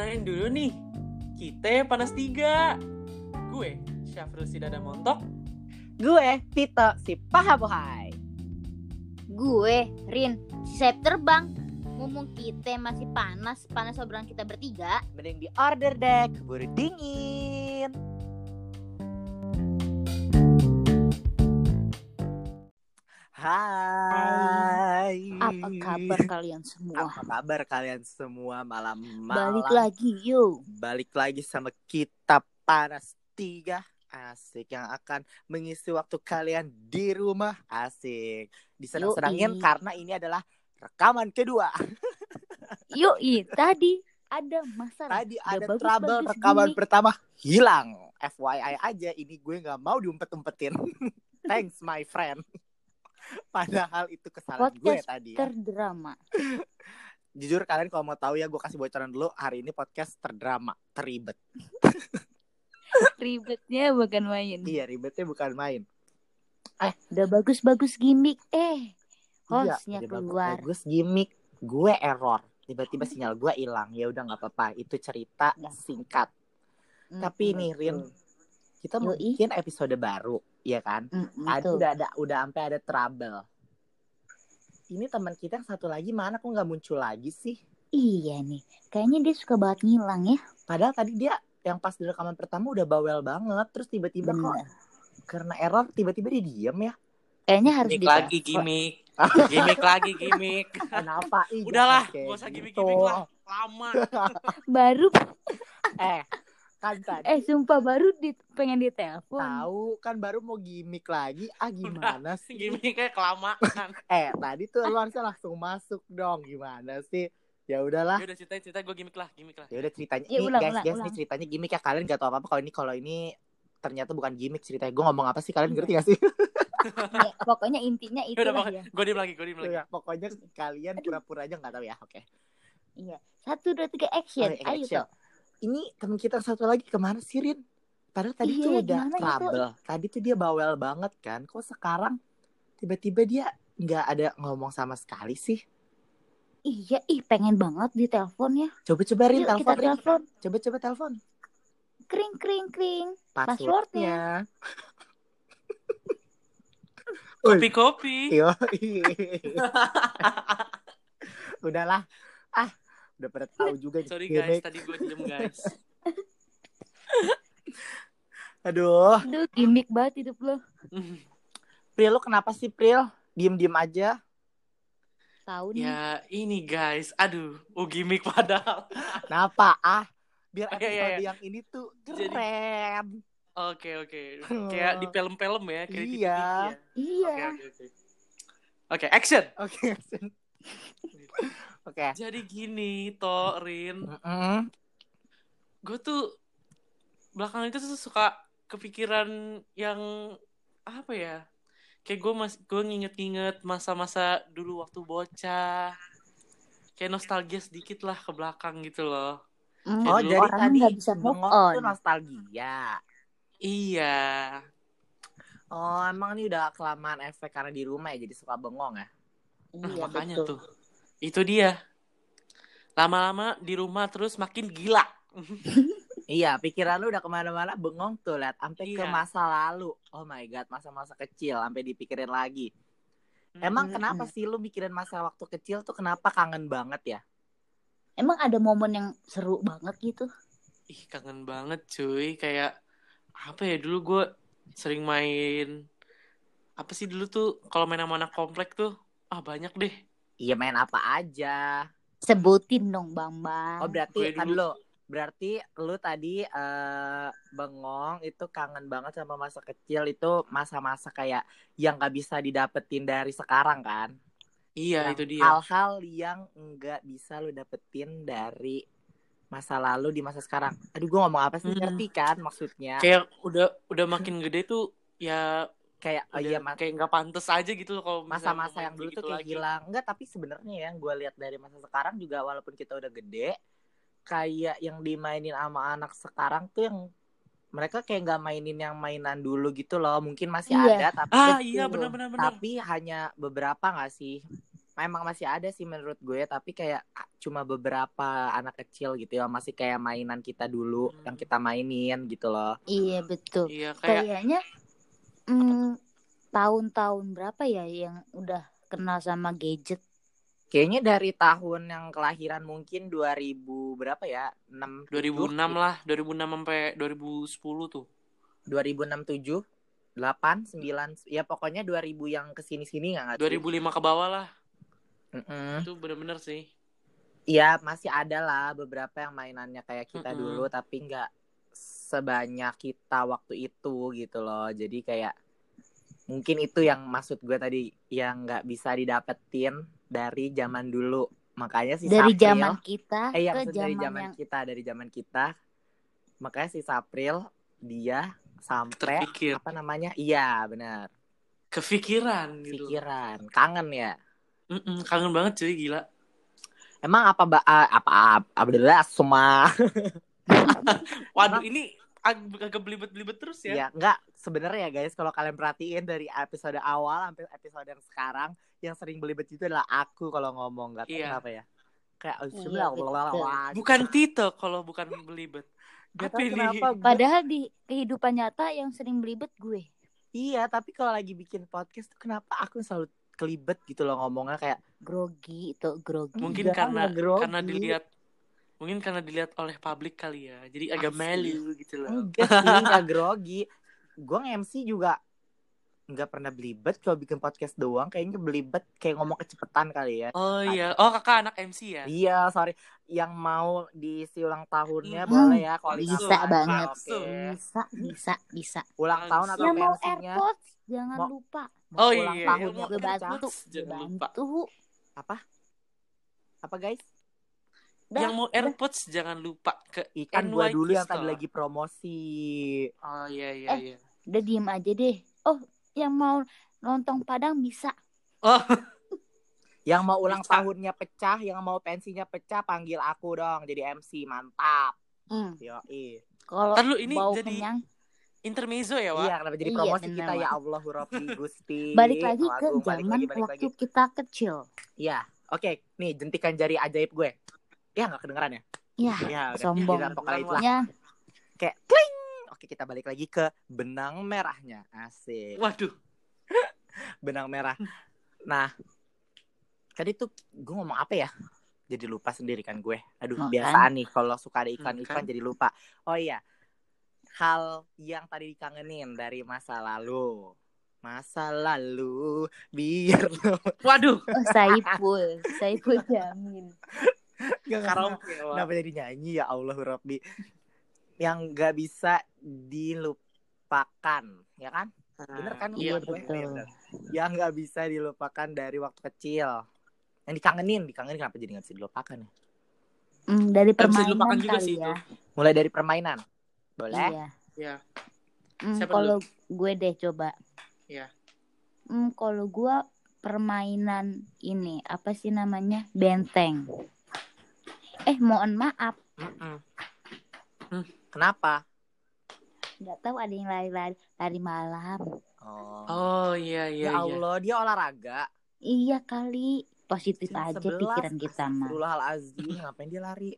kenalin dulu nih. Kita panas tiga. Gue Syafrul Sidada Montok. Gue Tito si paha bohai. Gue, Rin, si sayap terbang. Ngomong kita masih panas, panas obrolan kita bertiga. Mending di order deh, keburu dingin. Hai. Apa kabar kalian semua? Apa kabar kalian semua malam-malam? Balik lagi yuk. Balik lagi sama kita panas tiga asik yang akan mengisi waktu kalian di rumah asik disenang-senangin karena ini adalah rekaman kedua Yuk, tadi ada masalah. tadi ada bagus-bagus trouble rekaman gini. pertama hilang FYI aja ini gue nggak mau diumpet-umpetin thanks my friend padahal itu kesalahan gue Podcast tadi ya. Terdrama. jujur kalian kalau mau tahu ya gue kasih bocoran dulu hari ini podcast terdrama teribet Ribetnya bukan main. iya ribetnya bukan main Udah bagus-bagus gimmick. Eh, Iya, hostnya udah keluar. bagus gimmick gue error tiba-tiba sinyal gue hilang ya udah nggak apa-apa itu cerita Nggak singkat tapi Mm-mm, nih Rin kita Yoi. mungkin episode baru ya kan Mm-mm, tadi betul. udah ada udah sampai ada trouble ini teman kita yang satu lagi mana kok nggak muncul lagi sih Iya nih, kayaknya dia suka banget ngilang ya. padahal tadi dia yang pas di rekaman pertama udah bawel banget terus tiba-tiba kok karena error tiba-tiba dia diem ya Kayaknya harus Gimik lagi gimmick. gimmick lagi gimmick. kenapa Ih, Udahlah, gak usah gitu. gimmick lah. Lama. baru eh kan tadi eh sumpah baru di pengen ditelepon. tahu kan baru mau gimmick lagi ah gimana sih Gimmicknya kelamaan. eh tadi tuh lu harusnya langsung masuk dong gimana sih ya udahlah Ya udah cerita cerita gue gimmick lah, gimmick lah. ya udah ceritanya Ya, nih ulang, guys ulang, guys ulang. nih ceritanya gimmick ya kalian gak tahu apa apa kalau ini kalau ini ternyata bukan gimmick ceritanya gue ngomong apa sih kalian Iya. ngerti gak sih Ya, pokoknya intinya Ya itu udah pokoknya ya. gue diem lagi, gue diem lagi. Ya, pokoknya kalian pura-pura aja nggak tahu ya oke Iya. Satu dua tiga action. Oke, Ayo action. Tok. Ini temen kita satu lagi ke mana sih Rin padahal tadi Iya, tuh udah gimana itu? trouble tadi tuh dia bawel banget kan kok sekarang tiba-tiba dia nggak ada ngomong sama sekali sih Iya, ih pengen banget ditelepon ya. coba-coba Rin telepon telepon. coba-coba telepon Kring kring kring. passwordnya Kopi-kopi. Yo, udahlah. Ah, udah pada tahu juga Sorry gimmick. guys, tadi gue diem guys. Aduh, Aduh, gimmick banget hidup lo. Pril lu kenapa sih Pril? Diem-diem aja. Tahu nih. ya ini guys, aduh, oh gimmick padahal. Kenapa? Ah, biar Oh, episode iya, iya, yang ini tuh keren. Oke oke, kayak di film-film ya, kayak Iya. Ya. Iya. Oke oke oke. Oke, action. Oke. Oke. Jadi gini, Torin, Mm-mm. gue tuh belakangan itu tuh suka kepikiran yang apa ya? Kayak gue mas, gue nginget-nginget masa-masa dulu waktu bocah. Kayak nostalgia sedikit lah ke belakang gitu loh. Hmm, Oh, dulu jadi orang tadi nggak bisa move bengong on. tuh nostalgia. Iya. Oh, emang ini udah kelamaan efek karena di rumah ya jadi suka bengong ya? Nah, Iya, makanya betul. tuh. Itu dia. Lama-lama di rumah terus makin gila. Iya, pikiran lu udah ke mana-mana bengong tuh, liat. Sampai ke Iya. masa lalu. Oh my god, masa-masa kecil, sampai dipikirin lagi. Emang kenapa sih lu mikirin masa waktu kecil tuh kenapa kangen banget ya? Emang ada momen yang seru banget gitu? Ih, kangen banget cuy. Kayak apa ya dulu gue sering main apa sih dulu tuh kalau main sama anak komplek tuh ah banyak deh. Iya main apa aja. Sebutin dong, Bang Bang. Oh berarti kan dulu. lu berarti lu tadi eh, bengong itu kangen banget sama masa kecil itu masa-masa kayak yang nggak bisa didapetin dari sekarang kan? Iya Yang itu dia. Hal-hal yang nggak bisa lu dapetin dari masa lalu di masa sekarang. Aduh, gue ngomong apa sih? Hmm. Ngerti kan maksudnya? Kayak udah udah makin gede tuh ya Kayak, oh udah iya, mas- kayak nggak pantas aja gitu loh kalau masa-masa yang dulu tuh kayak lagi. hilang. Enggak, tapi sebenarnya yang gue lihat dari masa sekarang juga walaupun kita udah gede, kayak yang dimainin sama anak sekarang tuh yang mereka kayak nggak mainin yang mainan dulu gitu loh. Mungkin masih Iya. ada, tapi Ah iya benar-benar benar. tapi hanya beberapa nggak sih? memang masih ada sih menurut gue tapi kayak cuma beberapa anak kecil gitu ya masih kayak mainan kita dulu Hmm. yang kita mainin gitu loh Iya betul. Iya kayak Kayaknya mm, tahun-tahun berapa ya yang udah kenal sama gadget? kayaknya dari tahun yang kelahiran mungkin 2000 berapa ya 6 2006 lah, 2006 sampai 2010 tuh. 2006 7 8 9 ya pokoknya 2000 yang ke sini sini nggak nggak sih? 2005 ke bawah lah. Mm-mm. Itu bener-bener sih. Iya masih ada lah beberapa yang mainannya kayak kita Mm-mm. dulu tapi nggak sebanyak kita waktu itu gitu loh. Jadi kayak mungkin itu yang maksud gue tadi yang nggak bisa didapetin dari zaman dulu. Makanya si Dari Sapril zaman kita eh ya ke maksud dari zaman zaman yang kita dari zaman kita. Makanya si Sapril dia sampai Terpikir, apa namanya? Iya benar. Kepikiran gitu. pikiran kangen ya? Mm-mm, kangen banget cuy, gila. emang apa ba- apa apa adalah semua Waduh, ini agak belibet-belibet terus ya. Ya, enggak sebenarnya ya guys, kalau kalian perhatiin dari episode awal sampai episode yang sekarang, yang sering belibet itu adalah aku kalau ngomong, enggak tahu Iya. kenapa ya. Kayak oh, Iya, Bukan Tito kalau bukan belibet. Ini? kenapa gue- Padahal di kehidupan nyata yang sering belibet gue. Iya, tapi kalau lagi bikin podcast tuh kenapa aku selalu kelibet gitu loh ngomongnya kayak Grogi itu grogi. Mungkin karena grogi. karena dilihat mungkin karena dilihat oleh publik kali ya. Jadi agak Asli. malu gitu loh. enggak sih, enggak grogi. Gue nge-MC juga nggak pernah belibet kalau bikin podcast doang kayaknya belibet kayak ngomong kecepatan kali ya Oh iya. Oh, Kakak anak MC ya? Iya, sorry. Yang mau diisi ulang tahunnya Hmm, boleh ya kalau bisa langsung. banget. Oke. Bisa, bisa, bisa. Ulang tahun atau Yang mau AirPods jangan Mau- lupa. mau Oh ulang iya, tahunnya yang mau Gue bantu, jangan lupa. bantu. apa? Apa guys? Dah, yang mau AirPods jangan lupa ke Ikan gua dulu yang tadi lagi promosi. Oh iya iya Eh. iya. Udah diem aja deh. Oh, yang mau nonton Padang bisa. Oh, Yang mau ulang Bisa. tahunnya pecah, yang mau pensinya pecah panggil aku dong jadi MC mantap. Hmm. Yoi. Kalau ini bau jadi kenyang, intermezzo ya, Wak? Iya, kenapa jadi Iya, promosi bener, kita Wak. ya Allah Rabbi Gusti. balik lagi ke zaman waktu lagi. kita kecil. Iya. Oke, nih jentikan jari ajaib gue. Ya nggak kedengeran ya? Ya, Ya, udah. sombong. Jadi pokoknya itulah. Ya, Kayak kling. Oke, kita balik lagi ke benang merahnya. Asik. Waduh. benang merah. Nah, tadi tuh gue ngomong apa ya? Jadi lupa sendiri kan gue. Aduh, Makan. biasaan nih kalau suka ada iklan-iklan jadi lupa. Oh iya. Hal yang tadi dikangenin dari masa lalu. Masa lalu biar Waduh. oh, Saipul, Saipul Jamin. Gak Karaoke. Kenapa jadi nyanyi ya Allah Rabbi Yang gak bisa dilupakan Ya kan? Bener kan? Iya, gue? betul. Iya, bener. Yang gak bisa dilupakan dari waktu kecil Yang dikangenin Dikangenin kenapa jadi gak bisa dilupakan ya? Hmm, dari Nggak bisa dilupakan permainan juga kali sih ya. Mulai dari permainan Boleh? Iya. Iya. Hmm, Siapa kalau gue deh coba. Iya. Hmm, kalau gue permainan ini apa sih namanya benteng. Eh mohon maaf, Mm-mm. Hmm. Kenapa? nggak tahu ada yang lari-lari lari malam. Oh, Oh iya iya Ya iya. Allah dia olahraga Iya kali positif Jam aja 11, pikiran kita mah. Ngapain dia lari?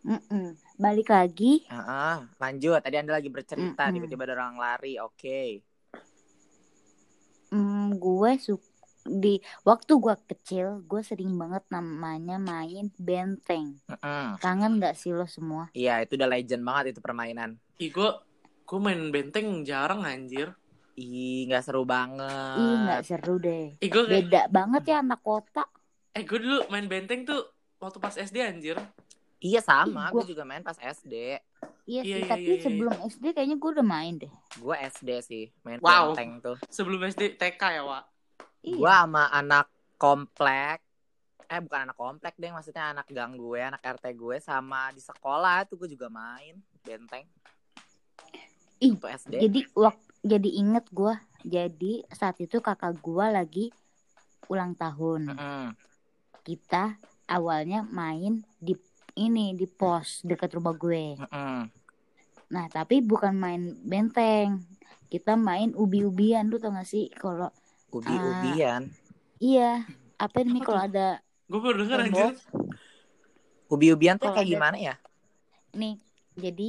Mm-mm. Balik lagi. Ah, lanjut. Tadi anda lagi bercerita, Mm-mm. tiba-tiba ada orang lari. Oke. Hmm, gue su di waktu gue kecil gue sering banget namanya main benteng. Mm-mm. Kangen nggak sih lo semua? Iya, itu udah legend banget itu permainan. Ih, gue gue main benteng jarang anjir. Ih, nggak seru banget. Ih nggak seru deh. Ih, gue Beda banget ya anak kota. eh gue dulu main benteng tuh waktu pas SD anjir. Iya sama, gua- gue juga main pas SD. Iya Iya, sih, iya, tapi iya, iya. sebelum SD kayaknya gue udah main deh. Gue SD sih, main Wow. benteng tuh. Sebelum SD TK ya, Wak. Iya. Gue sama anak komplek, eh bukan anak komplek deh, maksudnya anak gang gue, anak RT gue sama di sekolah tuh gue juga main benteng. Ih, SD. Jadi waktu jadi inget gue. Jadi saat itu kakak gue lagi ulang tahun. Mm-mm. Kita awalnya main di ini di pos dekat rumah gue. Mm-mm. Nah tapi bukan main benteng. Kita main ubi-ubian lu tau gak sih kalau Ubi-ubian. iya apa nih Apa kalau tuh? ada Gue baru denger anjir. Ubi-ubian tuh Kalau kayak ada- gimana ya? nih jadi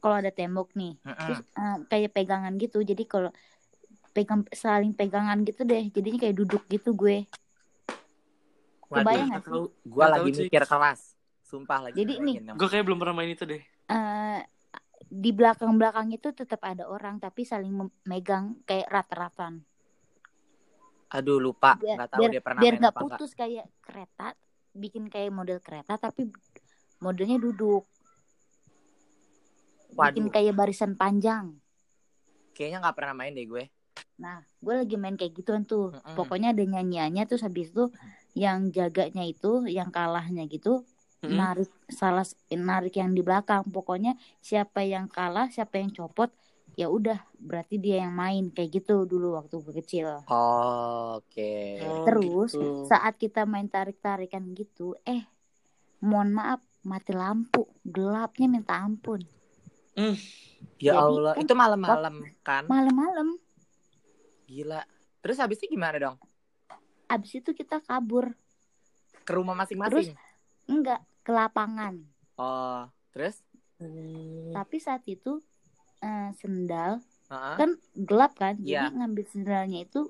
kalau ada tembok nih terus Mm-mm. eh, kayak pegangan gitu jadi kalau pegang saling pegangan gitu deh jadinya kayak duduk gitu gue Waduh, kebayang sih tahu. gua Nggak lagi tahu, mikir keras. Sumpah lagi. Jadi nih. Gue kayak belum pernah main itu deh. Eh, di belakang belakang itu tetap ada orang tapi saling mem- megang kayak rat-ratan Aduh lupa, nggak tahu biar dia pernah biar main nggak enggak. putus kayak kereta bikin kayak model kereta tapi modelnya duduk bikin Waduh, kayak barisan panjang kayaknya nggak pernah main deh gue. nah gue lagi main kayak gituan tuh Mm-mm. pokoknya ada nyanyiannya terus habis itu yang jaganya itu yang kalahnya gitu Mm-mm. narik salah narik yang di belakang pokoknya siapa yang kalah siapa yang copot ya udah berarti dia yang main kayak gitu dulu waktu gue kecil Oh, Oke. Oh, Terus, gitu. saat kita main tarik-tarikan gitu, eh, mohon maaf, mati lampu, gelapnya minta ampun. Ya Jadi Allah, kan itu malam-malam kan? Malam-malam, Gila. Terus habis itu gimana dong? abis itu kita kabur, Ke rumah masing-masing? enggak ke lapangan. Oh, terus? Hmm. Tapi saat itu eh, sendal Heeh. kan gelap kan, Iya. jadi ngambil sendalnya itu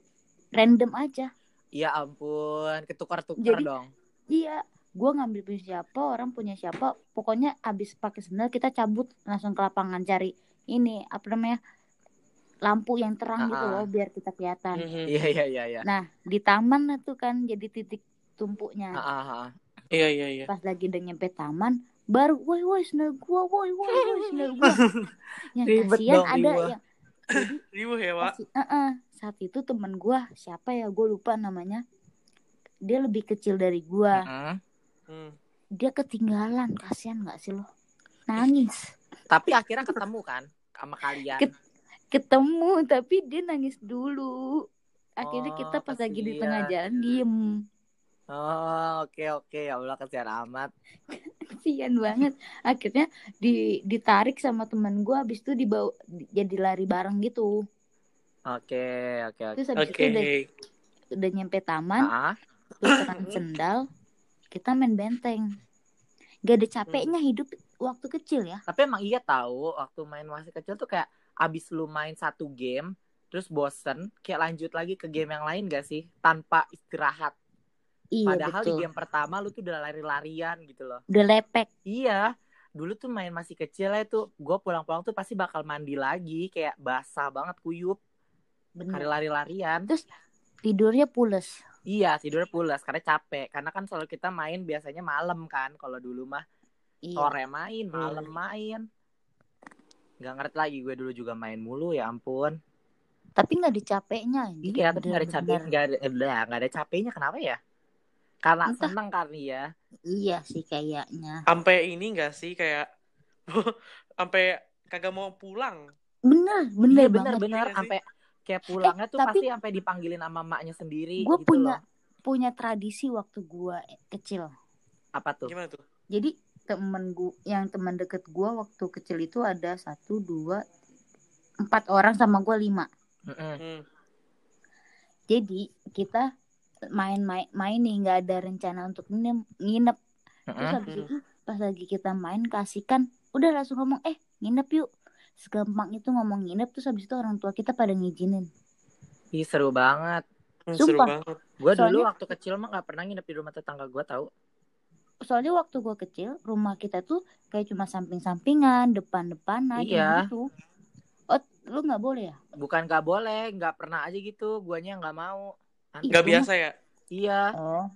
random aja. Ya ampun, ketukar-tukar Jadi- dong. Iya, gua ngambil punya siapa, orang punya siapa, pokoknya abis pakai sendal kita cabut langsung ke lapangan cari ini apa namanya lampu yang terang gitu Ah, ah. loh biar kita kelihatan. Mhm. Iya, iya, iya, iya. Nah, di taman tuh kan jadi titik tumpuknya. Heeh, heeh. Iya iya iya. Pas lagi udah nyampe taman, baru woi woi sendal gua, woi woi woi sendal gua. yang kasihan ada riweh. yang jadi Ribuh ya pak. pasti- eh-eh, saat itu temen gua siapa ya gua lupa namanya. Dia lebih kecil dari gua. Heeh. Hmm. Dia ketinggalan, kasihan nggak sih lo? Nangis. Tapi akhirnya ketemu kan sama kalian. Ket- Ketemu tapi dia nangis dulu. Akhirnya Oh, kita pas lagi di tengah jalan diem. Oh, oke oke ya Allah kasihan amat. kasihan banget akhirnya di ditarik sama teman gue habis itu dibawa di- jadi lari bareng gitu Oke, oke oke. terus habis Oke. itu udah, udah nyampe taman Ah, tukeran sendal kita main benteng gak ada capeknya hidup waktu kecil ya tapi emang iya tahu waktu main masih kecil tuh kayak abis lu main satu game terus bosen kayak lanjut lagi ke game yang lain gak sih tanpa istirahat. Iya Padahal betul. di game pertama lu tuh udah lari-larian gitu loh. udah lepek. Iya, dulu tuh main masih kecil ya tuh gue pulang-pulang tuh pasti bakal mandi lagi kayak basah banget kuyup. Bener. Lari-larian. tidurnya pules. Iya tidur pulas karena capek. Karena kan selalu kita main biasanya malam kan kalau dulu mah. Iya. Sore main malam main. Nggak ngerti lagi gue dulu juga main mulu ya ampun. Tapi nggak ada capeknya iya tapi nggak ada capek Bener-bener. nggak ada eh, ada capeknya kenapa ya karena Entah. seneng kali ya iya sih kayaknya Sampai ini enggak sih kayak sampai kagak mau pulang. bener bener Iya, banget bener bener Iya sampai kayak pulangnya tuh tapi- pasti sampai dipanggilin sama maknya sendiri gue gitu punya loh. punya tradisi waktu gue kecil apa tuh Gimana tuh? jadi temen gua yang teman deket gua waktu kecil itu ada satu dua empat orang sama gua lima Mm-mm. Hmm. jadi kita main-main main nih nggak ada rencana untuk nginep, nginep. terus habis itu pas lagi kita main kasihkan udah langsung ngomong eh nginep yuk. Segampang itu ngomong nginep terus habis itu orang tua kita pada ngizinin. Ih, seru banget. Hmm, seru Sumpah. banget. gue dulu Soalnya- waktu kecil mah nggak pernah nginep di rumah tetangga gue tahu soalnya waktu gua kecil rumah kita tuh kayak cuma samping-sampingan depan-depan aja Iya. gitu. Oh lu nggak boleh ya? Bukan nggak boleh nggak pernah aja gitu. Guanya nggak mau Aneh. Gak Itu biasa ya? iya Oh.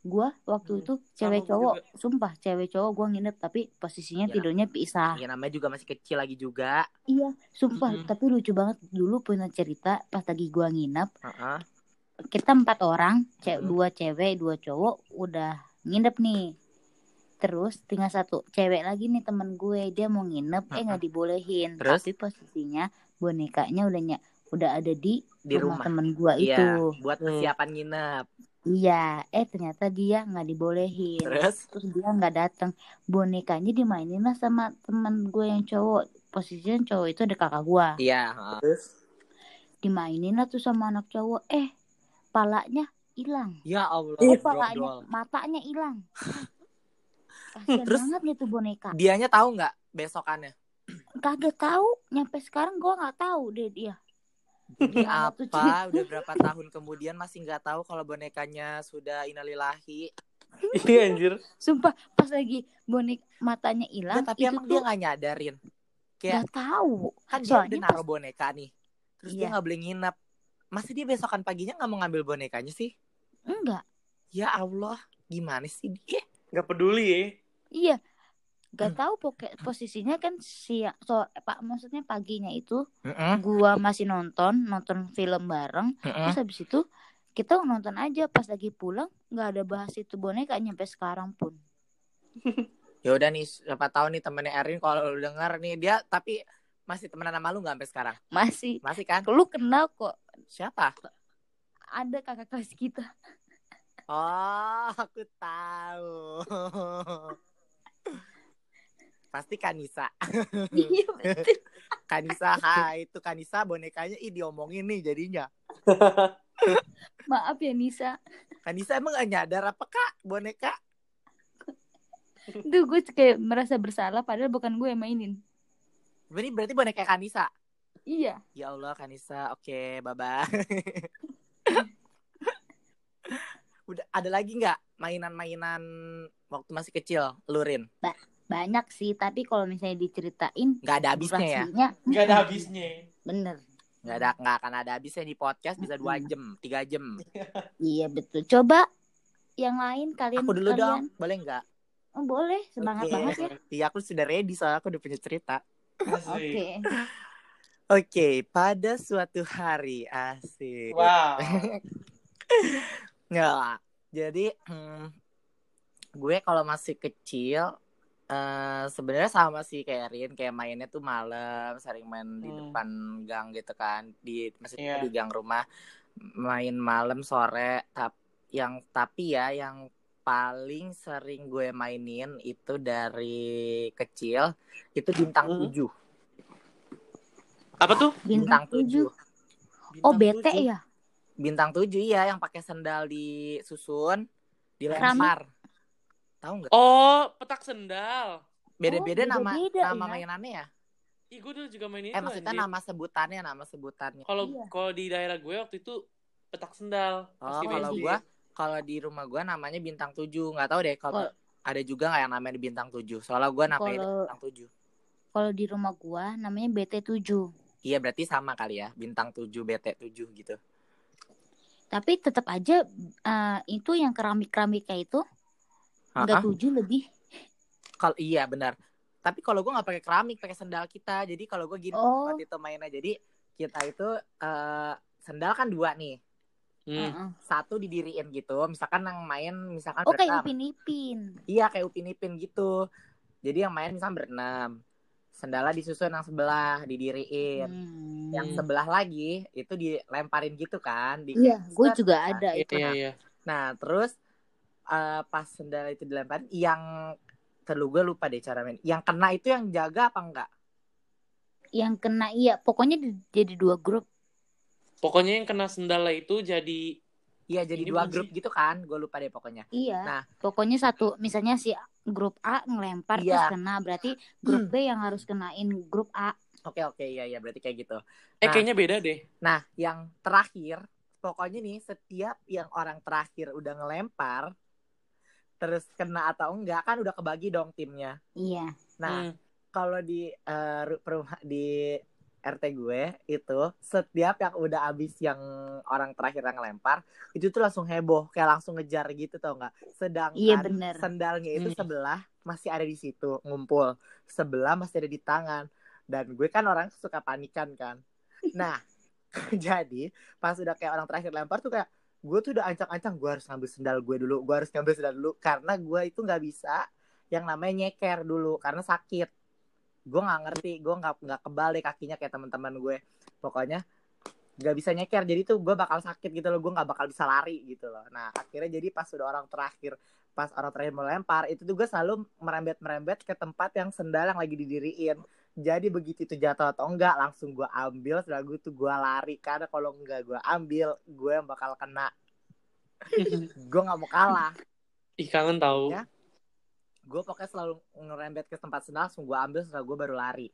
Gua waktu Hmm, itu cewek cowok, sumpah cewek cowok gua nginep tapi posisinya Ya. tidurnya pisah. ya namanya juga masih kecil lagi juga Iya, sumpah Mm-mm. tapi lucu banget dulu punya cerita pas lagi gua nginep, Heeh. kita empat orang, ce- Hmm. dua cewek, dua cowok udah nginep nih. Terus tinggal satu cewek lagi nih temen gue, dia mau nginep eh nggak dibolehin. Terus? Tapi posisinya bonekanya udah ny- udah ada di, di rumah, rumah temen gua iya itu. buat Hmm. persiapan nginep Iya, eh ternyata dia nggak dibolehin. terus terus dia nggak datang bonekanya dimainin lah sama teman gue yang cowok posisinya cowok itu ada kakak gue iya heeh. Terus? dimainin lah tuh sama anak cowok eh palanya hilang Ya Allah, Eh, palanya, matanya hilang. Kasian Terus- banget gitu boneka. Dianya tahu nggak besokannya? Kagak tahu, nyampe sekarang gua nggak tahu deh dia. Ini tuh apa? Udah berapa tahun kemudian masih nggak tahu kalau bonekanya sudah inalilahi. Iya anjir. Sumpah pas lagi bonek matanya hilang Nggak, tapi emang tuh dia nggak nyadarin. Kayak nggak tahu. kan dia Soalnya udah pas naruh boneka nih. Terus dia Iya. nggak boleh nginep. Masa dia besokan paginya nggak mau ngambil bonekanya sih? enggak, Ya Allah, gimana sih dia? Gak peduli ya. iya. Gak Hmm. tahu pokok posisinya kan siang so pak maksudnya paginya itu Mm-mm, gua masih nonton nonton film bareng mm-mm. terus habis itu kita nonton aja pas lagi pulang nggak ada bahas itu boneka nyampe sekarang pun Ya udah nih, siapa tahu nih temennya Erin kalau lu denger nih dia tapi masih temenan sama lu nggak sampai sekarang? masih Masih kan? lu kenal kok Siapa? ada kakak kelas kita Oh, aku tahu. Pasti Kanisa. iya betul Kanisa, hai itu Kanisa bonekanya ih diomongin nih jadinya. maaf ya Nisa Kanisa emang gak nyadar apa kak boneka? Duh gue kayak merasa bersalah padahal bukan gue yang mainin Ini berarti boneka Kanisa. iya Ya Allah Kanisa, oke bye bye. Udah ada lagi nggak mainan-mainan waktu masih kecil, lurin? Banyak sih tapi kalau misalnya diceritain Nggak ada habisnya ya? durasinya Gak ada habisnya. bener Nggak ada, nggak akan ada habisnya di podcast bisa dua jam, tiga jam. iya betul coba yang lain kalian Aku dulu kalian dong, boleh nggak? oh, boleh semangat Oke. banget ya Iya aku sudah ready soalnya aku udah punya cerita. Asik. oke Oke, pada suatu hari asik. Wow. Nggak. Jadi hmm, gue kalau masih kecil eh sebenarnya sama sih kayak Rin, kayak mainnya tuh malam, sering main di Hmm. depan gang gitu kan, di maksudnya Iya. di gang rumah, main malam sore. Tap, yang tapi ya yang paling sering gue mainin itu dari kecil itu bintang Hmm. tujuh, Apa tuh? bintang tujuh. oh Bintang bete tujuh. ya Bintang tujuh iya yang pakai sendal disusun, dilempar. Tahu nggak? Oh, petak sendal. Beda-beda Oh, nama beda-beda, nama ya. mainannya ya. Ih, gue dulu juga main itu. Eh maksudnya anjir. nama sebutannya, nama sebutannya. Kalau Iya. kalau di daerah gue waktu itu petak sendal. Oh, kalau gua kalau di rumah gua namanya bintang tujuh. Nggak tahu deh kalau Kalau- ada juga nggak yang namanya bintang tujuh. Soalnya gua namanya Kalau- bintang tujuh. kalau di rumah gua namanya BT7 Iya berarti sama kali ya, bintang tujuh, BT tujuh gitu. tapi tetap aja eh, itu yang keramik-keramik kayak itu enggak tujuh lebih Kalau iya benar. Tapi kalau gua nggak pakai keramik, pakai sendal kita. Jadi kalau gua gini Oh. waktu itu mainnya. Jadi kita itu eh sendal kan dua nih. Hmm. Heeh. Satu didiriin gitu. Misalkan yang main misalkan oh kayak berenam. upin ipin Iya kayak Upin Ipin gitu. Jadi yang main misalnya berenam. Sendalnya disusun yang sebelah, didiriin. Hmm. Yang sebelah lagi itu dilemparin gitu kan. Di iya gue juga Nah, ada Iya, itu iya, iya. Nah, terus eh, pas sendal itu dilemparin, yang terlalu gue lupa deh cara main. Yang kena itu yang jaga apa enggak? yang kena iya pokoknya di- jadi dua grup Pokoknya yang kena sendalnya itu jadi Iya jadi Ini dua grup gitu kan. Gue lupa deh pokoknya. iya Nah. pokoknya satu misalnya si grup A ngelempar Iya. terus kena berarti grup B yang harus kenain grup A Oke oke iya iya berarti kayak gitu. eh Nah. kayaknya beda deh. Nah, yang terakhir, pokoknya nih setiap yang orang terakhir udah ngelempar, terus kena atau enggak kan udah kebagi dong timnya. iya Nah, Hmm. kalau di eh, ru- perumah di RT gue itu setiap yang udah habis yang orang terakhir yang ngelempar itu tuh langsung heboh kayak langsung ngejar gitu tau nggak sedangkan Iya, bener. sendalnya itu Hmm. sebelah masih ada di situ ngumpul sebelah masih ada di tangan dan gue kan orang suka panikan kan nah jadi pas udah kayak orang terakhir lempar tuh kayak gue tuh udah ancang-ancang gue harus ngambil sendal gue dulu gue harus ngambil sendal dulu karena gue itu nggak bisa yang namanya nyeker dulu karena sakit. Gue nggak ngerti gue nggak nggak kebal deh kakinya kayak teman-teman gue. Pokoknya nggak bisa nyeker jadi tuh gue bakal sakit gitu loh gue nggak bakal bisa lari gitu loh. Nah akhirnya jadi pas udah orang terakhir pas orang terakhir mau lempar itu tuh gue selalu merembet merembet ke tempat yang sendal yang lagi didiriin jadi begitu itu jatuh atau enggak langsung gue ambil setelah gue tuh gue lari. Karena kalau enggak gue ambil gue yang bakal kena. Gue nggak mau kalah. Ih kangen tahu. Ya. gue pokoknya selalu ngerembet ke tempat sendal langsung gue ambil setelah gue baru lari.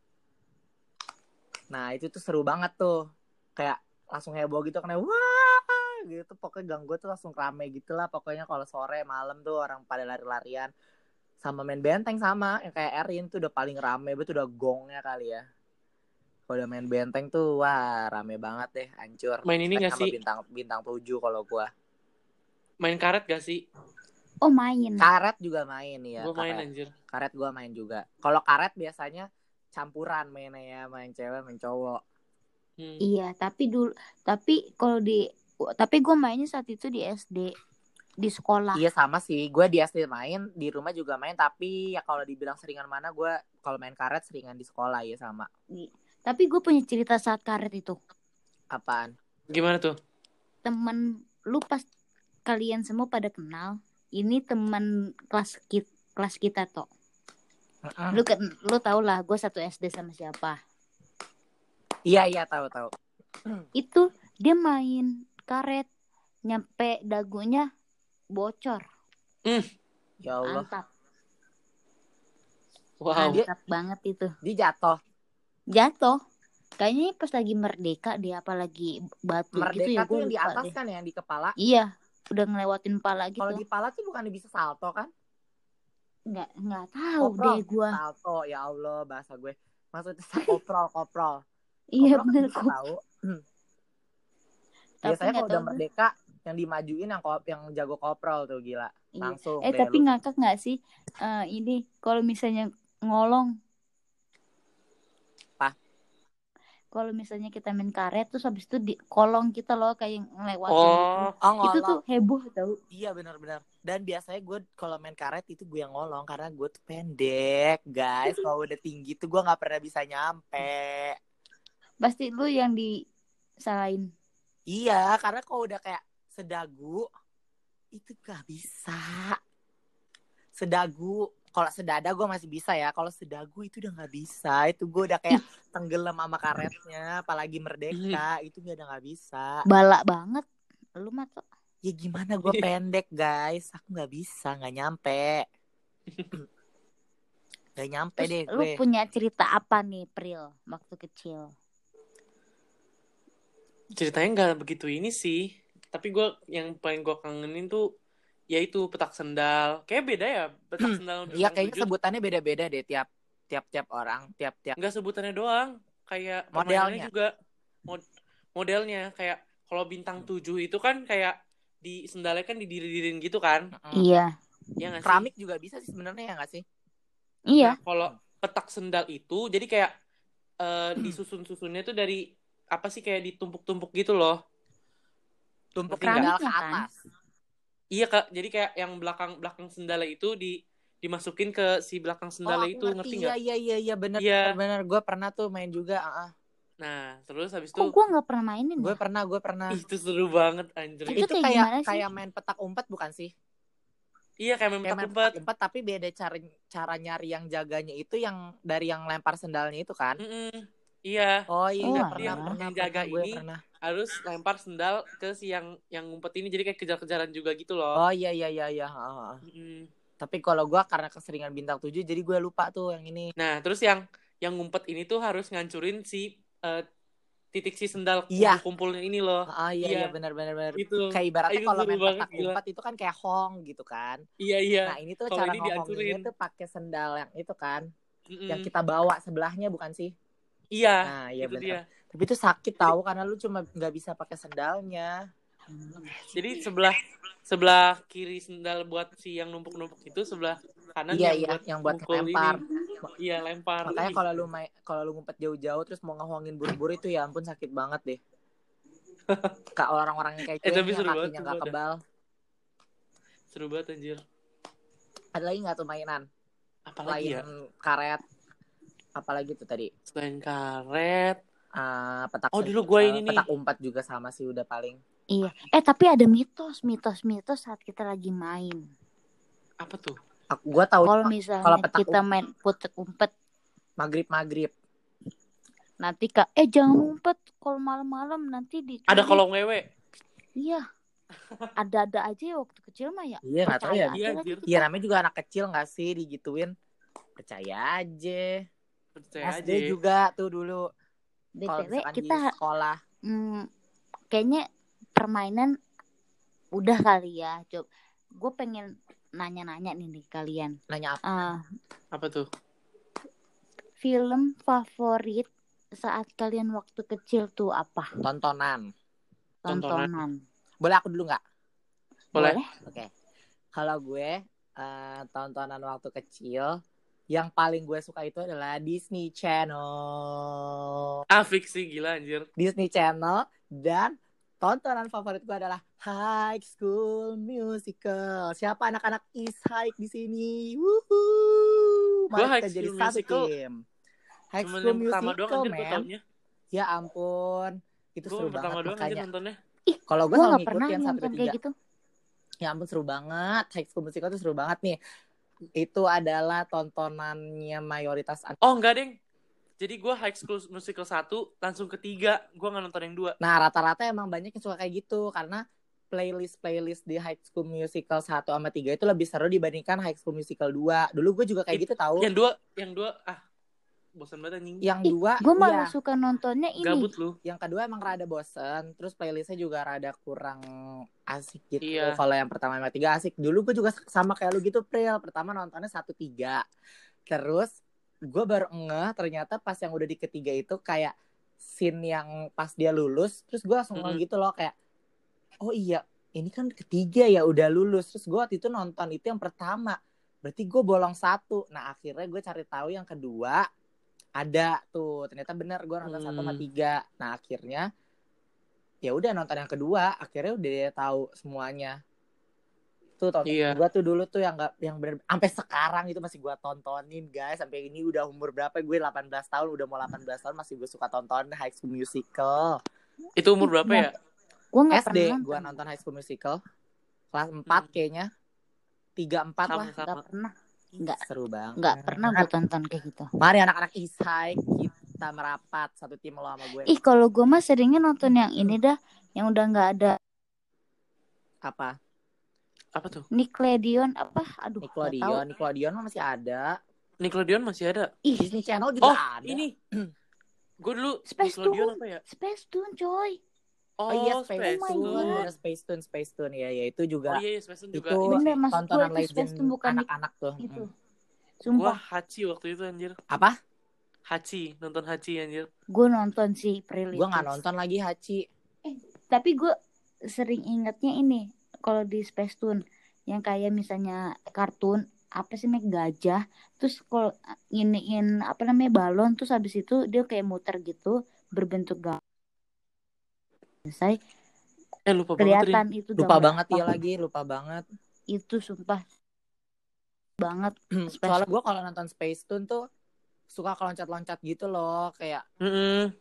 Nah itu tuh seru banget tuh. Kayak langsung heboh gitu karena wah! Gitu. Pokoknya gang gue tuh langsung rame gitu lah. Pokoknya kalau sore malam tuh orang pada lari-larian sama main benteng sama yang kayak Erin tuh udah paling rame betul udah gongnya kali ya kalau udah main benteng tuh wah rame banget deh hancur Main ini sama sih? bintang bintang tujuh kalau gue Main karet gak sih? Oh main. karet juga main ya main karet. anjir. karet gue main juga kalau karet biasanya campuran mainnya ya main cewek main cowok Hmm. Iya, tapi dulu tapi kalau di tapi gue mainnya saat itu di SD di sekolah. iya sama sih gue di SD main di rumah juga main tapi ya kalau dibilang seringan mana gue kalau main karet seringan di sekolah ya sama Tapi gue punya cerita saat karet itu. apaan Gimana tuh? Temen lu pas kalian semua pada kenal, ini teman kelas kita kelas kita toh. Lu kan lu tau lah gue satu SD sama siapa. iya iya tahu tahu Itu dia main karet nyampe dagunya bocor. ya Allah Mantap, Wow. Dia- mantap banget itu. dia jatuh Jatuh. Kayaknya pas lagi merdeka dia apalagi batu gitu merdeka ya tuh gue yang di atas deh. kan yang di kepala Iya, udah ngelewatin pala gitu. kalau di pala tuh bukan bisa salto kan nggak nggak tahu Koprol. deh gua salto ya Allah bahasa gue maksudnya koprol koprol iya kan bener bisa kok tahu tapi biasanya kalau udah merdeka yang dimajuin yang ko- yang jago koprol tuh gila. Iya. langsung eh tapi lu. ngakak nggak sih Eh, ini kalau misalnya ngolong? Apa? kalau misalnya kita main karet terus habis itu di kolong kita loh kayak ngelewatin Oh, gitu. oh itu tuh heboh tau. Iya benar-benar. Dan biasanya gue kalau main karet itu gue yang ngolong karena gue tuh pendek guys. Kalau udah tinggi tuh gue nggak pernah bisa nyampe. Pasti lu yang disalahin. Iya karena kalau udah kayak sedagu itu gak bisa. Sedagu kalau sedada gue masih bisa ya. Kalau sedagu itu udah nggak bisa. Itu gue udah kayak tenggelam sama karetnya apalagi merdeka itu gue udah nggak bisa. Balak banget. Lu mah tuh ya gimana gue pendek guys. Aku nggak bisa nggak nyampe. Nggak nyampe terus deh lu gue. punya cerita apa nih Pril waktu kecil? Ceritanya nggak begitu ini sih. Tapi gue yang paling gue kangenin tuh yaitu petak sendal. Kayak beda ya petak sendal. sama Iya kayaknya tujuh. sebutannya beda-beda deh tiap tiap tiap orang tiap tiap Nggak sebutannya doang, kayak Modelnya. juga Mod- modelnya kayak kalau bintang tujuh itu kan kayak di sendalnya kan didiri-dirin gitu kan? iya Ya nggak sih? keramik juga bisa sih sebenarnya ya nggak sih iya Nah, kalau petak sendal itu jadi kayak eh, disusun-susunnya tuh dari apa sih kayak ditumpuk-tumpuk gitu loh. Tumpuk sendal ke kan? atas Iya kak, jadi kayak yang belakang belakang sendalnya itu di dimasukin ke si belakang sendalnya Oh, itu ngerti nggak? Iya iya iya bener Iya. bener gue pernah tuh main juga. ah, ah. Nah terus habis kok itu gua nggak pernah mainin Gue ya? pernah gue pernah. itu seru banget anjir. Itu Itu kayak kayak kayak main petak umpet bukan sih? Iya kayak main Kayak petak main umpet. petak umpet tapi beda cara cara nyari yang jaganya itu yang dari yang lempar sendalnya itu kan? Mm-mm. Iya Oh iya Oh, pernah, yang- pernah, yang pernah, jaga gue ini. pernah. harus lempar sendal ke si yang yang ngumpet ini jadi kayak kejar-kejaran juga gitu loh. Oh iya iya iya iya. Mm-mm. Tapi kalau gue karena keseringan bintang 7 jadi gue lupa tuh yang ini. Nah terus yang yang ngumpet ini tuh harus ngancurin si eh, titik si sendal Iya. kumpulnya ini loh. Ah iya Iya. iya benar benar benar. Itu. Kayak ibaratnya kalau main petak umpet itu kan kayak hong gitu kan. Iya iya. Nah ini tuh Kalau cara ini dihancurin. tuh pakai sendal yang itu kan, Mm-mm. yang kita bawa sebelahnya bukan sih? Iya. Nah iya itu dia. Tapi itu sakit tahu karena lu cuma nggak bisa pakai sendalnya. Jadi sebelah sebelah kiri sendal buat si yang numpuk-numpuk itu sebelah kanan iya yang iya, buat yang buat lempar. ini. Iya lempar. Makanya kalau lu main kalau lu ngumpet jauh-jauh terus mau ngehongin buru-buru itu ya ampun sakit banget deh. Kak orang-orang yang kayak Eh, gue tapi seru kakinya nggak kebal. seru banget anjir. Ada lagi nggak tuh mainan? Apalagi ya? Selain karet, apalagi tuh tadi? Selain karet. Ah, petak Oh, sen- dulu gua eh, ini nih. petak umpat juga sama sih udah paling. Iya. Eh tapi ada mitos, mitos, mitos saat kita lagi main. Apa tuh? Aku gua tahu Kalau kalau misalnya petak kita main putek umpet, maghrib maghrib. nanti kak, eh jangan ngumpet kalau malam-malam nanti di. Ada kolong wewe. Iya. ada-ada aja ya waktu kecil mah ya. Iya, nggak tahu ya. Iya. Iya namanya juga anak kecil gak sih digituin Percaya aja Percaya SD aja. juga tuh dulu BTW kita di sekolah hmm, kayaknya permainan udah kali ya. Coba gue pengen nanya-nanya nih nih kalian. Nanya apa? Ah, Apa tuh? film favorit saat kalian waktu kecil tuh apa? Tontonan Tontonan. Tontonan. Boleh aku dulu gak? Boleh. Oke Kalau gue eh, Tontonan waktu kecil Yang paling gue suka itu adalah Disney Channel Ah, fix sih gila anjir. Disney Channel Dan tontonan favorit gue adalah High School Musical Siapa anak-anak East High di sini? Wuhu. Gua Mari High kita jadi School satu Musical tim High Cuman School yang pertama doang Musical, anjir. Ya ampun Itu Gue seru pertama banget doang makanya nontonnya. Ih, Kalau gue nggak pernah ngikutin tiga. kayak gitu. Ya ampun seru banget. High School Musical tuh seru banget nih. Itu adalah tontonannya mayoritas. Oh, enggak, Deng. Jadi gue High School Musical 1 langsung ketiga. Gue nggak nonton yang dua. Nah rata-rata emang banyak yang suka kayak gitu karena playlist-playlist di High School Musical 1 sama 3 itu lebih seru dibandingkan High School Musical 2. Dulu gue juga kayak gitu tahu. Yang dua, yang dua, ah, bosan banget anjing. Yang Ih, dua, Gue malah iya. suka nontonnya ini. Gabut lu. Yang kedua emang rada bosen. Terus playlistnya juga rada kurang asik gitu. Iya. Kalau yang pertama sama tiga asik. Dulu gue juga sama kayak lu gitu, Pril. Pertama nontonnya satu tiga. Terus gue baru ngeh ternyata pas yang udah di ketiga itu kayak scene yang pas dia lulus. Terus gue langsung ngeh Mm-mm. gitu loh kayak, oh iya ini kan ketiga ya udah lulus. Terus gue waktu itu nonton itu yang pertama. Berarti gue bolong satu. Nah akhirnya gue cari tahu yang kedua ada tuh ternyata bener gue nonton satu sama Hmm. tiga nah akhirnya ya udah nonton yang kedua akhirnya udah tahu semuanya tuh tonton Iya. gue tuh dulu tuh yang nggak yang bener sampai sekarang itu masih gue tontonin guys sampai ini udah umur berapa gue 18 tahun udah mau 18 tahun masih gue suka tonton High School Musical Itu umur berapa ya? Gue nggak SD pernah gue nonton. High School Musical kelas 4 Hmm. kayaknya tiga empat lah. Nggak pernah. Nggak. seru banget Nggak pernah gue tonton kayak gitu. mari anak-anak High kita merapat satu tim lo sama gue Ih kalau gue mah seringnya nonton yang ini dah, yang udah nggak ada apa Apa tuh? Nickelodeon apa? Aduh. Nickelodeon Nickelodeon mah masih ada Nickelodeon masih ada. Ih, Disney Channel juga Oh, ada ini. Gue dulu Space Nickelodeon Tune. apa ya? Space Tune coy. Oh, Oh, iya Space Space Oh Tune, bener, Space Tune, Space Tune ya, ya itu juga Oh iya, iya, Space Tune juga. itu Bener, maksud tontonan gue itu legend Space Tune bukan anak-anak tuh. Itu. Mm. Gua Sumpah, Hachi waktu itu anjir. Apa? Hachi, nonton Hachi anjir. gue nonton sih Prilly. Gue nggak nonton lagi Hachi. Tapi gue sering ingetnya ini kalau di Space Tune yang kayak misalnya kartun apa sih mek gajah terus kalau iniin apa namanya balon terus habis itu dia kayak muter gitu berbentuk gajah saya Eh lupa banget kelihatan itu Lupa banget ya lagi, lupa banget. itu sumpah banget Soalnya gue kalau nonton Space Tune tuh suka keloncat-loncat gitu loh, kayak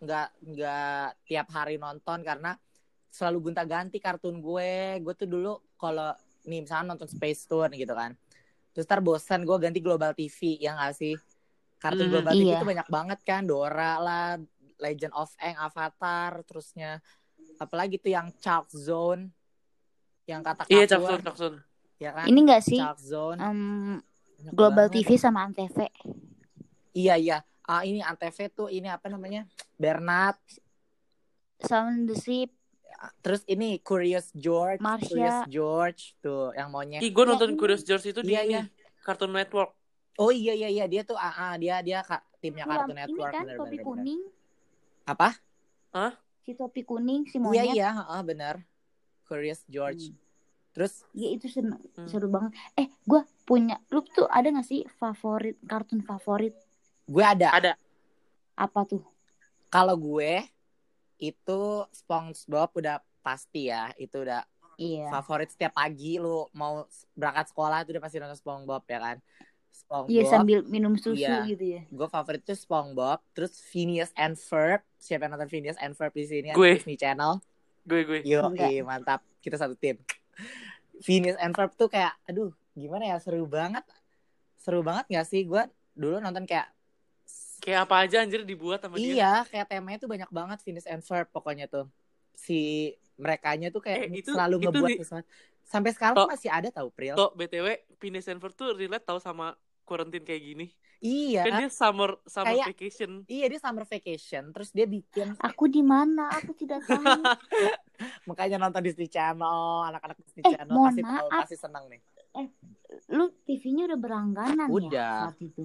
nggak nggak tiap hari nonton karena selalu gonta-ganti kartun gue. Gue tuh dulu kalau nih misalnya nonton Space Tune gitu kan. Terus ntar bosan gue ganti Global TV ya nggak sih? Kartun Hmm, Global TV iya. itu banyak banget kan, Dora lah, Legend of Aang, Avatar, terusnya apalagi tuh yang Shark Zone, yang kata Iya, kapur, Caksun, Caksun. ya kan? ini enggak sih Shark Zone. banyak Global banget. TV sama Antv Iya iya. Ah ini Antv tuh ini apa namanya? Bernard. Sound the Ship Terus ini Curious George, Marsha. Curious George tuh yang maunya. Ih, gue Ya, nonton ini. Curious George itu di Iya, ini, iya. Cartoon Network. Oh iya iya iya dia tuh ah, ah, dia dia ka- timnya Yang Cartoon ini Network kan bener, topi bener, bener. kuning Apa? Si topi kuning si Iya monyet iya, ah, bener. Curious George. Hmm. Terus ya itu sen- Hmm. seru banget eh gue punya lu tuh ada gak sih favorit kartun favorit gue ada. Ada. apa tuh Kalau gue itu SpongeBob udah pasti ya, itu udah iya favorit setiap pagi lu mau berangkat sekolah itu udah pasti nonton SpongeBob ya kan. SpongeBob. iya sambil minum susu Iya. gitu ya gue favorit tuh SpongeBob, terus Phineas and Ferb. Siapa yang nonton Phineas and Ferb di sini? Gue. Disney Channel. Gue, gue. Yo, ih, mantap. Kita satu tim. Phineas and Ferb tuh kayak, aduh, gimana ya seru banget. Seru banget gak sih? Gue dulu nonton kayak, Kayak apa aja anjir dibuat sama dia. iya, kayak temanya tuh banyak banget Phineas and Ferb pokoknya tuh. Si merekanya tuh kayak Eh, itu- selalu itu ngebuat di- sesuatu. Sampai sekarang tuh masih ada tau Pril. Toh BTW Phineas and Ferb tuh relate tau sama quarantine kayak gini. Iya. Kan dia summer summer Kayak- vacation. Iya dia summer vacation terus dia bikin Aku di mana? Aku tidak tahu. makanya nonton Disney Channel anak-anak Disney Eh, Channel mohon pasti tahu maaf. pasti senang nih. Lu TV-nya udah berlangganan Udah. ya saat itu.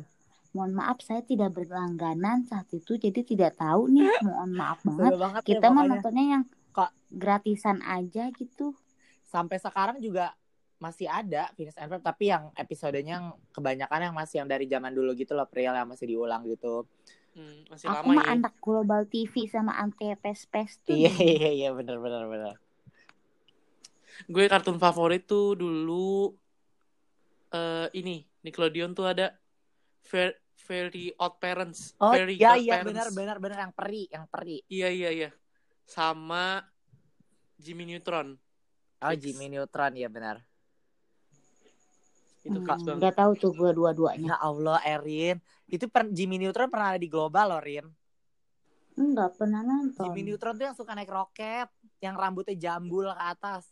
Mohon maaf saya tidak berlangganan saat itu jadi tidak tahu nih. Mohon maaf banget. Banget ya Kita mah pokoknya. nontonnya yang Kok- gratisan aja gitu. Sampai sekarang juga masih ada Phineas and Ferb tapi yang episodenya yang kebanyakan yang masih yang dari zaman dulu gitu loh Pril yang masih diulang gitu. Hmm, masih Aku lama mah ya. anak global TV sama anti pes-pes tuh. Iya iya iya benar benar benar. Gue kartun favorit tuh dulu eh ini Nickelodeon tuh ada Fair, Very Odd Parents. Oh Very iya Odd iya benar benar benar yang peri yang peri. Iya iya iya. Sama Jimmy Neutron. Oh Fix. Jimmy Neutron ya benar. Itu Hmm, fix banget. Gak tahu tuh gue dua-duanya. Ya Allah Erin itu per, Jimmy Neutron pernah ada di global loh Rin. Enggak pernah nonton. Jimmy Neutron tuh yang suka naik roket, yang rambutnya jambul ke atas.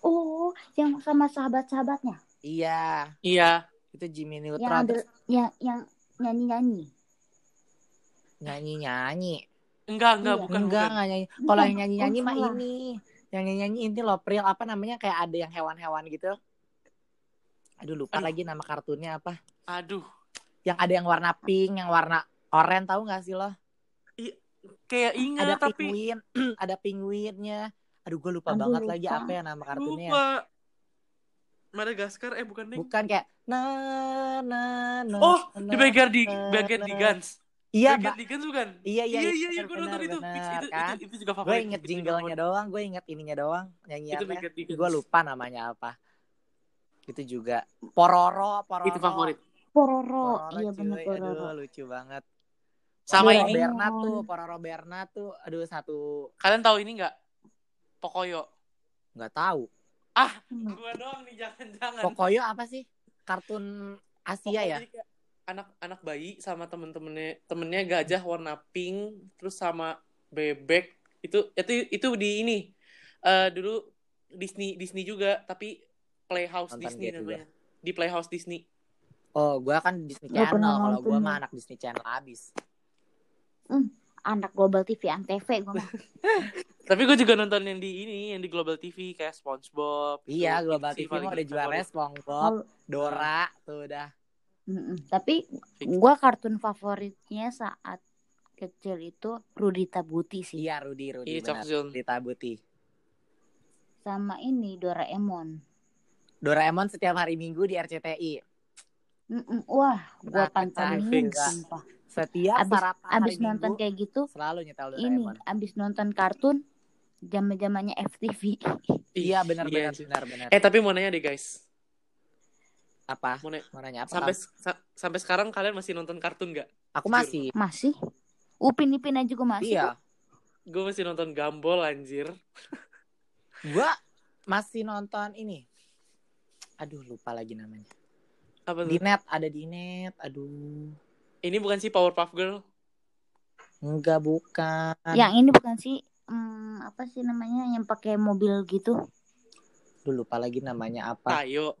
Oh, yang sama sahabat-sahabatnya. Iya, Iya. itu Jimmy Yang Neutron ada yang yang nyanyi-nyanyi. nyanyi-nyanyi. Enggak enggak Iya. bukan Enggak, bukan. enggak nyanyi. Kalau yang nyanyi-nyanyi mah ini. Yang nyanyi-nyanyi ini loh, Pril. Apa namanya? Kayak ada yang hewan-hewan gitu. Aduh, lupa Aduh. lagi nama kartunnya apa. Aduh. Yang ada yang warna pink, yang warna oranye, tahu nggak sih lo? Kayak ingat Ada tapi penguin, ada penguinnya. Aduh, gue lupa Aduh, banget lupa. lagi apa ya nama kartunnya. lupa. Madagaskar eh bukan nih. Bukan kayak na na na. Oh, na, di bagian di bagian di Guns. Iya, Mbak. bukan? Iya, iya, iya, iya, iya, benar, gue nonton benar, itu. benar, Fix, itu, kan? itu, itu juga Gue favorit. inget itu juga jinglenya doang, gue inget ininya doang, Itu nyanyiannya. Gue lupa namanya apa. Itu juga Pororo, Pororo. Itu favorit. Pororo. Pororo, Iya bener cuy. Pororo. Aduh, lucu banget. Sama Pororo ini, Berna tuh, Pororo Berna tuh, aduh satu kalian tahu ini nggak? Pokoyo. nggak tahu. Ah, Hmm. gua doang nih jangan-jangan. Pokoyo apa sih? Kartun Asia ya? Pokoknya kayak anak-anak bayi sama temen-temennya temennya gajah warna pink terus sama bebek itu itu itu di ini eh dulu Disney Disney juga tapi Playhouse Nonton Disney dia juga. namanya di Playhouse Disney Oh, gua kan Disney Channel. Kalau ya. mah anak Disney Channel abis. Anak global TV Antv gue mah. tapi gue juga nonton yang di ini yang di Global TV kayak SpongeBob Iya, Global TV udah juara. SpongeBob, Dora, tuh udah. Mm-mm. Tapi gue kartun favoritnya saat kecil itu Rudita Buti sih. Iya, Rudi, Rudi Iya, Cok benar. Zul. Rita Buti. Sama ini Doraemon. Doraemon setiap hari Minggu di RCTI. Mm-mm. Wah, gue Nah, pantengin sumpah. Setiap Abis, sarapan hari abis nonton Minggu kayak gitu, selalu nyetel ini Doraemon. abis nonton kartun zaman zamannya FTV. Iya, benar Iya, benar benar. eh tapi mau nanya deh guys Apa? mau nanya, Mau nanya apa? sampai sa- sampai sekarang kalian masih nonton kartun nggak Aku masih. Masih? Upin Ipin aja juga masih. Iya. gue masih nonton Gumball anjir Gua masih nonton ini. Aduh, lupa lagi namanya. apa Di net, ada di net. Aduh. ini bukan sih Powerpuff Girl Enggak, bukan. Yang ini bukan sih hmm, apa sih namanya yang pakai mobil gitu? Aduh, lupa lagi namanya apa. Tayo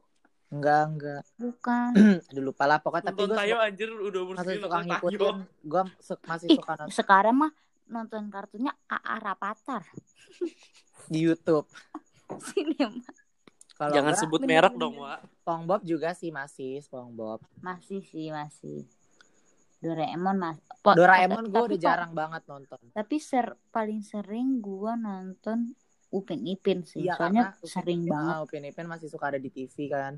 Enggak, enggak. Bukan. Aduh, lupa lah. Pokoknya tapi nonton gue Tayo anjir udah umur masih segini suka nonton Tayo ngikutin. Gue masih Ih, suka nonton sekarang mah nonton kartunya AA Rapatar. di YouTube. Sinema. Kalau jangan enggak, sebut merek dong Wak SpongeBob juga sih masih SpongeBob. Masih sih, masih. Doraemon mas. Po- Doraemon gue udah jarang banget nonton. Tapi ser paling sering gua nonton Upin Ipin sih. Iya Soalnya sering Upin- banget. ah, Upin Ipin masih suka ada di TV kan.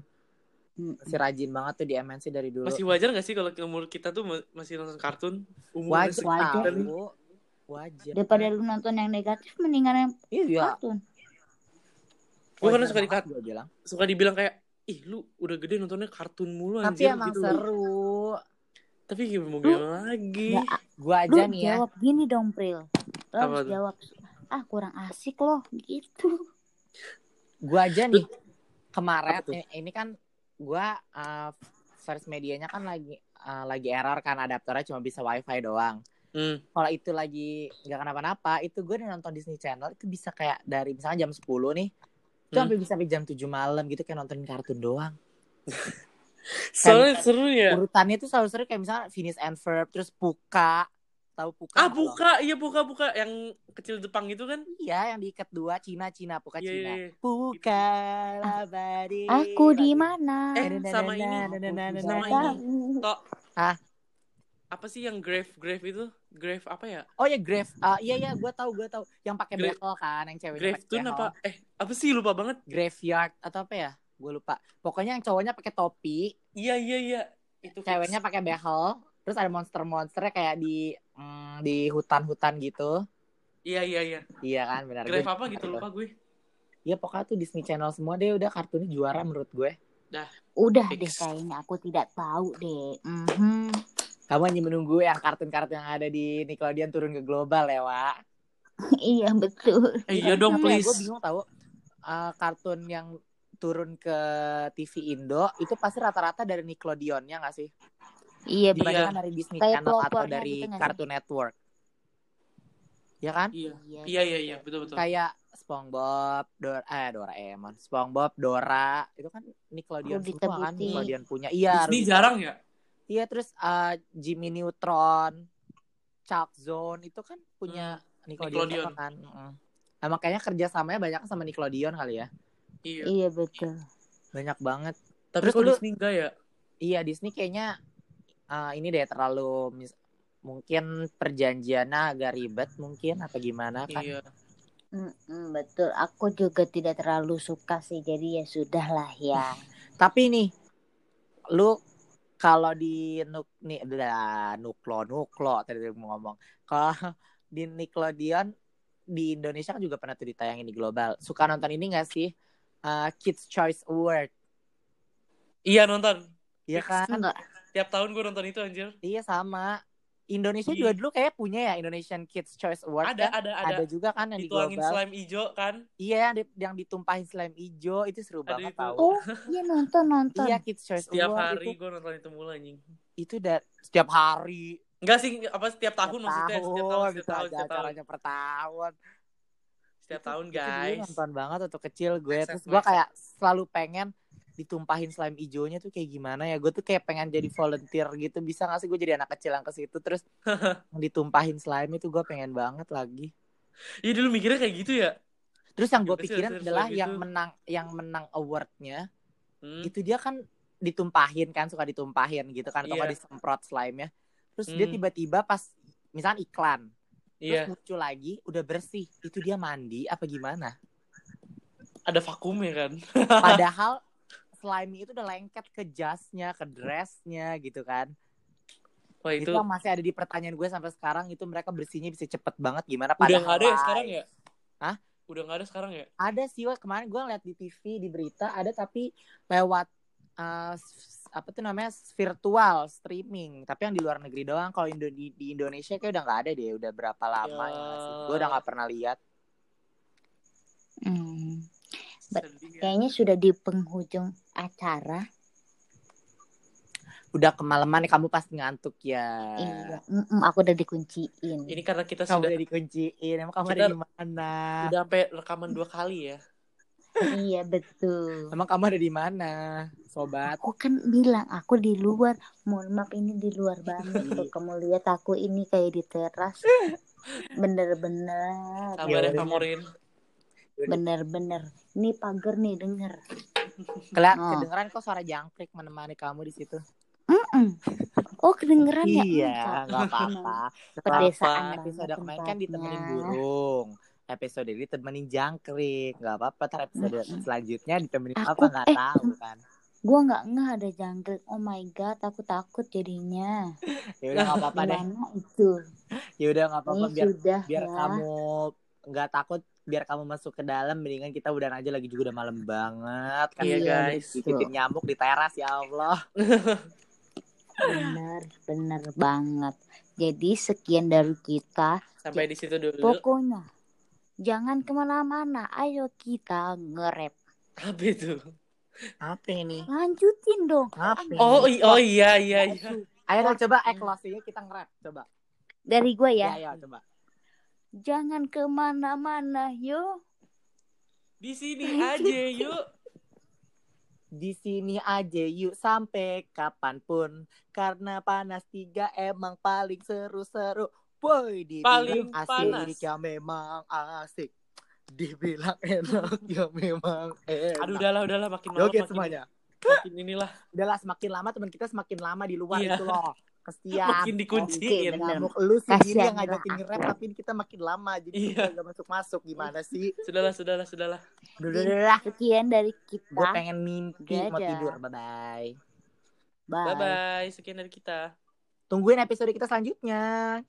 Masih rajin banget tuh di MNC dari dulu. masih wajar gak sih kalau umur kita tuh ma- masih nonton kartun umur wajar, masih- Wajar. tahu. Wajar. Daripada lu nonton yang negatif mendingan yang Iya. kartun. gue kan suka di banget gua bilang. suka dibilang kayak ih lu udah gede nontonnya kartun mulu Tapi anjir emang gitu seru. tapi gimana mau gimana lagi Nggak, Gua lu aja nih ya. jawab gini dong, Pril. Lu Apa harus jawab ah kurang asik loh gitu. Gua aja nih kemarin ini kan gua uh, first medianya kan lagi uh, lagi error kan adaptornya cuma bisa wifi doang. Hmm. kalau itu lagi nggak kenapa-napa itu gue udah nonton Disney Channel itu bisa kayak dari misalnya jam 10 nih itu Hmm. sampai bisa sampai jam 7 malam gitu kayak nontonin kartun doang Soalnya seru ya. urutannya tuh selalu seru kayak misalnya Phineas and Ferb terus Puka tahu Puka Ah buka, iya buka buka yang kecil Jepang itu kan? iya yang diikat dua Cina Cina Puka Iya, Cina iya, iya. Puka labadi Aku di mana? Eh, sama ini. Sama ini. Tok. Hah? Apa sih yang grave grave itu? Grave apa ya? oh ya Grave Ah, iya iya gue tahu gue tahu yang pakai bekel kan yang ceweknya Grave behel. apa? Eh, apa sih lupa banget. graveyard atau apa ya gue lupa pokoknya yang cowoknya pakai topi Iya iya iya. Itu ceweknya pakai behel terus ada monster-monsternya kayak di mm, di hutan-hutan gitu Iya iya iya. iya kan benar Grave Gue- apa gitu lupa gue. Iya pokoknya tuh Disney Channel semua deh udah kartunnya juara menurut gue. Udah Fix. deh kayaknya aku tidak tahu deh. Mhm. Kamu hanya menunggu yang kartun-kartun yang ada di Nickelodeon turun ke global ya, Wak. iya betul. Eh, iya dong Gue please. bingung tahu eh, kartun yang turun ke TV Indo itu pasti rata-rata dari Nickelodeon ya nggak sih? Iya betul. Dibandingkan dari Disney Kayak Channel atau dari gitu? Cartoon Network. Ya kan? Iya. Iya. Iya iya iya, betul betul. Kayak SpongeBob, Dora, eh Doraemon, SpongeBob, Dora, itu kan Nickelodeon Rudita semua kan. Nickelodeon punya. Iya, Disney Rudita jarang ya? Iya terus uh, Jimmy Neutron, Chuck Zone itu kan punya Nickelodeon, Nickelodeon. sama kan. Mm. Nah, makanya kerjasamanya banyak sama Nickelodeon kali ya. Iya. Iya betul. Banyak banget. Tapi Terus kok lu- Disney enggak ya? Iya Disney kayaknya uh, ini deh terlalu mis- mungkin perjanjiannya agak ribet mungkin apa gimana kan. Iya. Mm-mm, betul. Aku juga tidak terlalu suka sih. Jadi ya sudahlah ya. Tapi nih lu kalau di nuk nih udah nuklo nuklo tadi mau ngomong. Kalau di Nickelodeon di Indonesia kan juga pernah tuh ditayangin di global. Suka nonton ini gak sih? Uh, Kids Choice Award. Iya nonton. Iya kan? Enggak. Tiap tahun gue nonton itu anjir. Iya sama. Indonesia Iya. juga dulu kayak punya ya Indonesian Kids Choice Award. Ada kan? ada ada. Ada juga kan yang di Dituangin global. slime ijo kan? Iya yang, di- yang ditumpahin slime hijau itu seru Ada banget itu. tau. Oh iya nonton nonton. Iya Kids Choice Setiap Award hari itu gue nonton itu mulu anjing. itu dari setiap hari Enggak sih, apa setiap tahun Setiap maksudnya? Setiap tahun, tahun, setiap gitu tahun, aja setiap tahun. acaranya per tahun. Setiap Itu- tahun itu guys. nonton banget waktu kecil gue terus gue kayak selalu pengen ditumpahin slime ijonya tuh kayak gimana ya gue tuh kayak pengen jadi volunteer gitu bisa gak sih gue jadi anak kecil yang ke situ terus ditumpahin slime itu gue pengen banget lagi Iya dulu mikirnya kayak gitu ya. terus yang gue pikirin adalah yang itu? menang yang menang awardnya Hmm. itu dia kan ditumpahin kan suka ditumpahin gitu kan atau Iya. nggak disemprot slime ya terus dia Hmm. tiba-tiba pas misalnya iklan terus Iya, muncul lagi udah bersih itu dia mandi apa gimana ada vakumnya kan. padahal slime itu udah lengket ke jasnya ke dressnya gitu kan Wah itu, itu yang masih ada di pertanyaan gue sampai sekarang itu mereka bersihnya bisa cepet banget gimana udah padahal nggak ada ya sekarang ya? Hah? Udah nggak ada sekarang ya? ada sih Wak. kemarin gue liat di TV di berita ada tapi lewat uh, apa tuh namanya virtual streaming tapi yang di luar negeri doang kalau Indo di, di Indonesia kayak udah nggak ada deh udah berapa lama Ya. ya, gue udah nggak pernah lihat Hmm. Ya. Kayaknya sudah di penghujung acara. udah kemalaman nih kamu pasti ngantuk ya Iya. Mm-mm, aku udah dikunciin. Ini karena kita kamu sudah udah dikunciin emang kamu ada di mana udah sampai rekaman dua kali ya. Iya betul. emang kamu ada di mana sobat Aku kan bilang aku di luar. Mohon maaf ini di luar banget. Tuh, kamu lihat aku ini kayak di teras. Bener-bener. Sabar Iya, ya bener. Kamurin. Bener-bener. Ini pagar nih denger. Kelihatan Oh. kedengeran kok suara jangkrik menemani kamu di situ. Mm-mm. Oh kedengeran ya? iya, nggak apa-apa. Pedesaan Episode kemarin kan ditemenin burung. Episode ini temenin jangkrik, nggak apa-apa. Ntar episode selanjutnya ditemenin Aku- apa nggak eh, tahu kan. Gua nggak nggak ada jangkrik. Oh my god, aku takut jadinya. Ya udah nggak apa-apa deh. Itu? Ya udah nggak apa-apa biar sudah biar ya. kamu nggak takut biar kamu masuk ke dalam mendingan kita udah aja lagi juga udah malam banget kan Iya, guys. dikitin nyamuk di teras ya Allah Bener, bener banget. Jadi sekian dari kita. Sampai di situ dulu. Pokoknya jangan ke mana-mana. Ayo kita nge-rap. Apa itu? apa ini Lanjutin dong. apa ini? Oh, oh iya iya iya. ayo coba eh closingnya kita nge-rap coba Dari gue Ya, ya. ya, coba. Jangan ke mana-mana, yo. Di sini aja yuk. Di sini aja yuk sampai kapan pun. Karena panas tiga emang paling seru-seru. Boy, Paling dibilang panas. asik ya memang asik. Dibilang enak ya memang enak. Aduh udahlah udahlah makin malam Joget makin, semuanya. makin inilah Udahlah semakin lama teman kita semakin lama di luar Iya. itu loh. Kesian. makin dikunciin. Oke, bener. Ngamuk lu segini Kasihan yang ngajakin nge-rap tapi kita makin lama jadi Iya. kita gak masuk-masuk gimana sih? Sudahlah sudahlah sudahlah. Udah, udah, udah, udah. Sekian dari Gue kita. pengen mimpi mau tidur. Bye-bye. Bye. Bye bye. Sekian dari kita. Tungguin episode kita selanjutnya.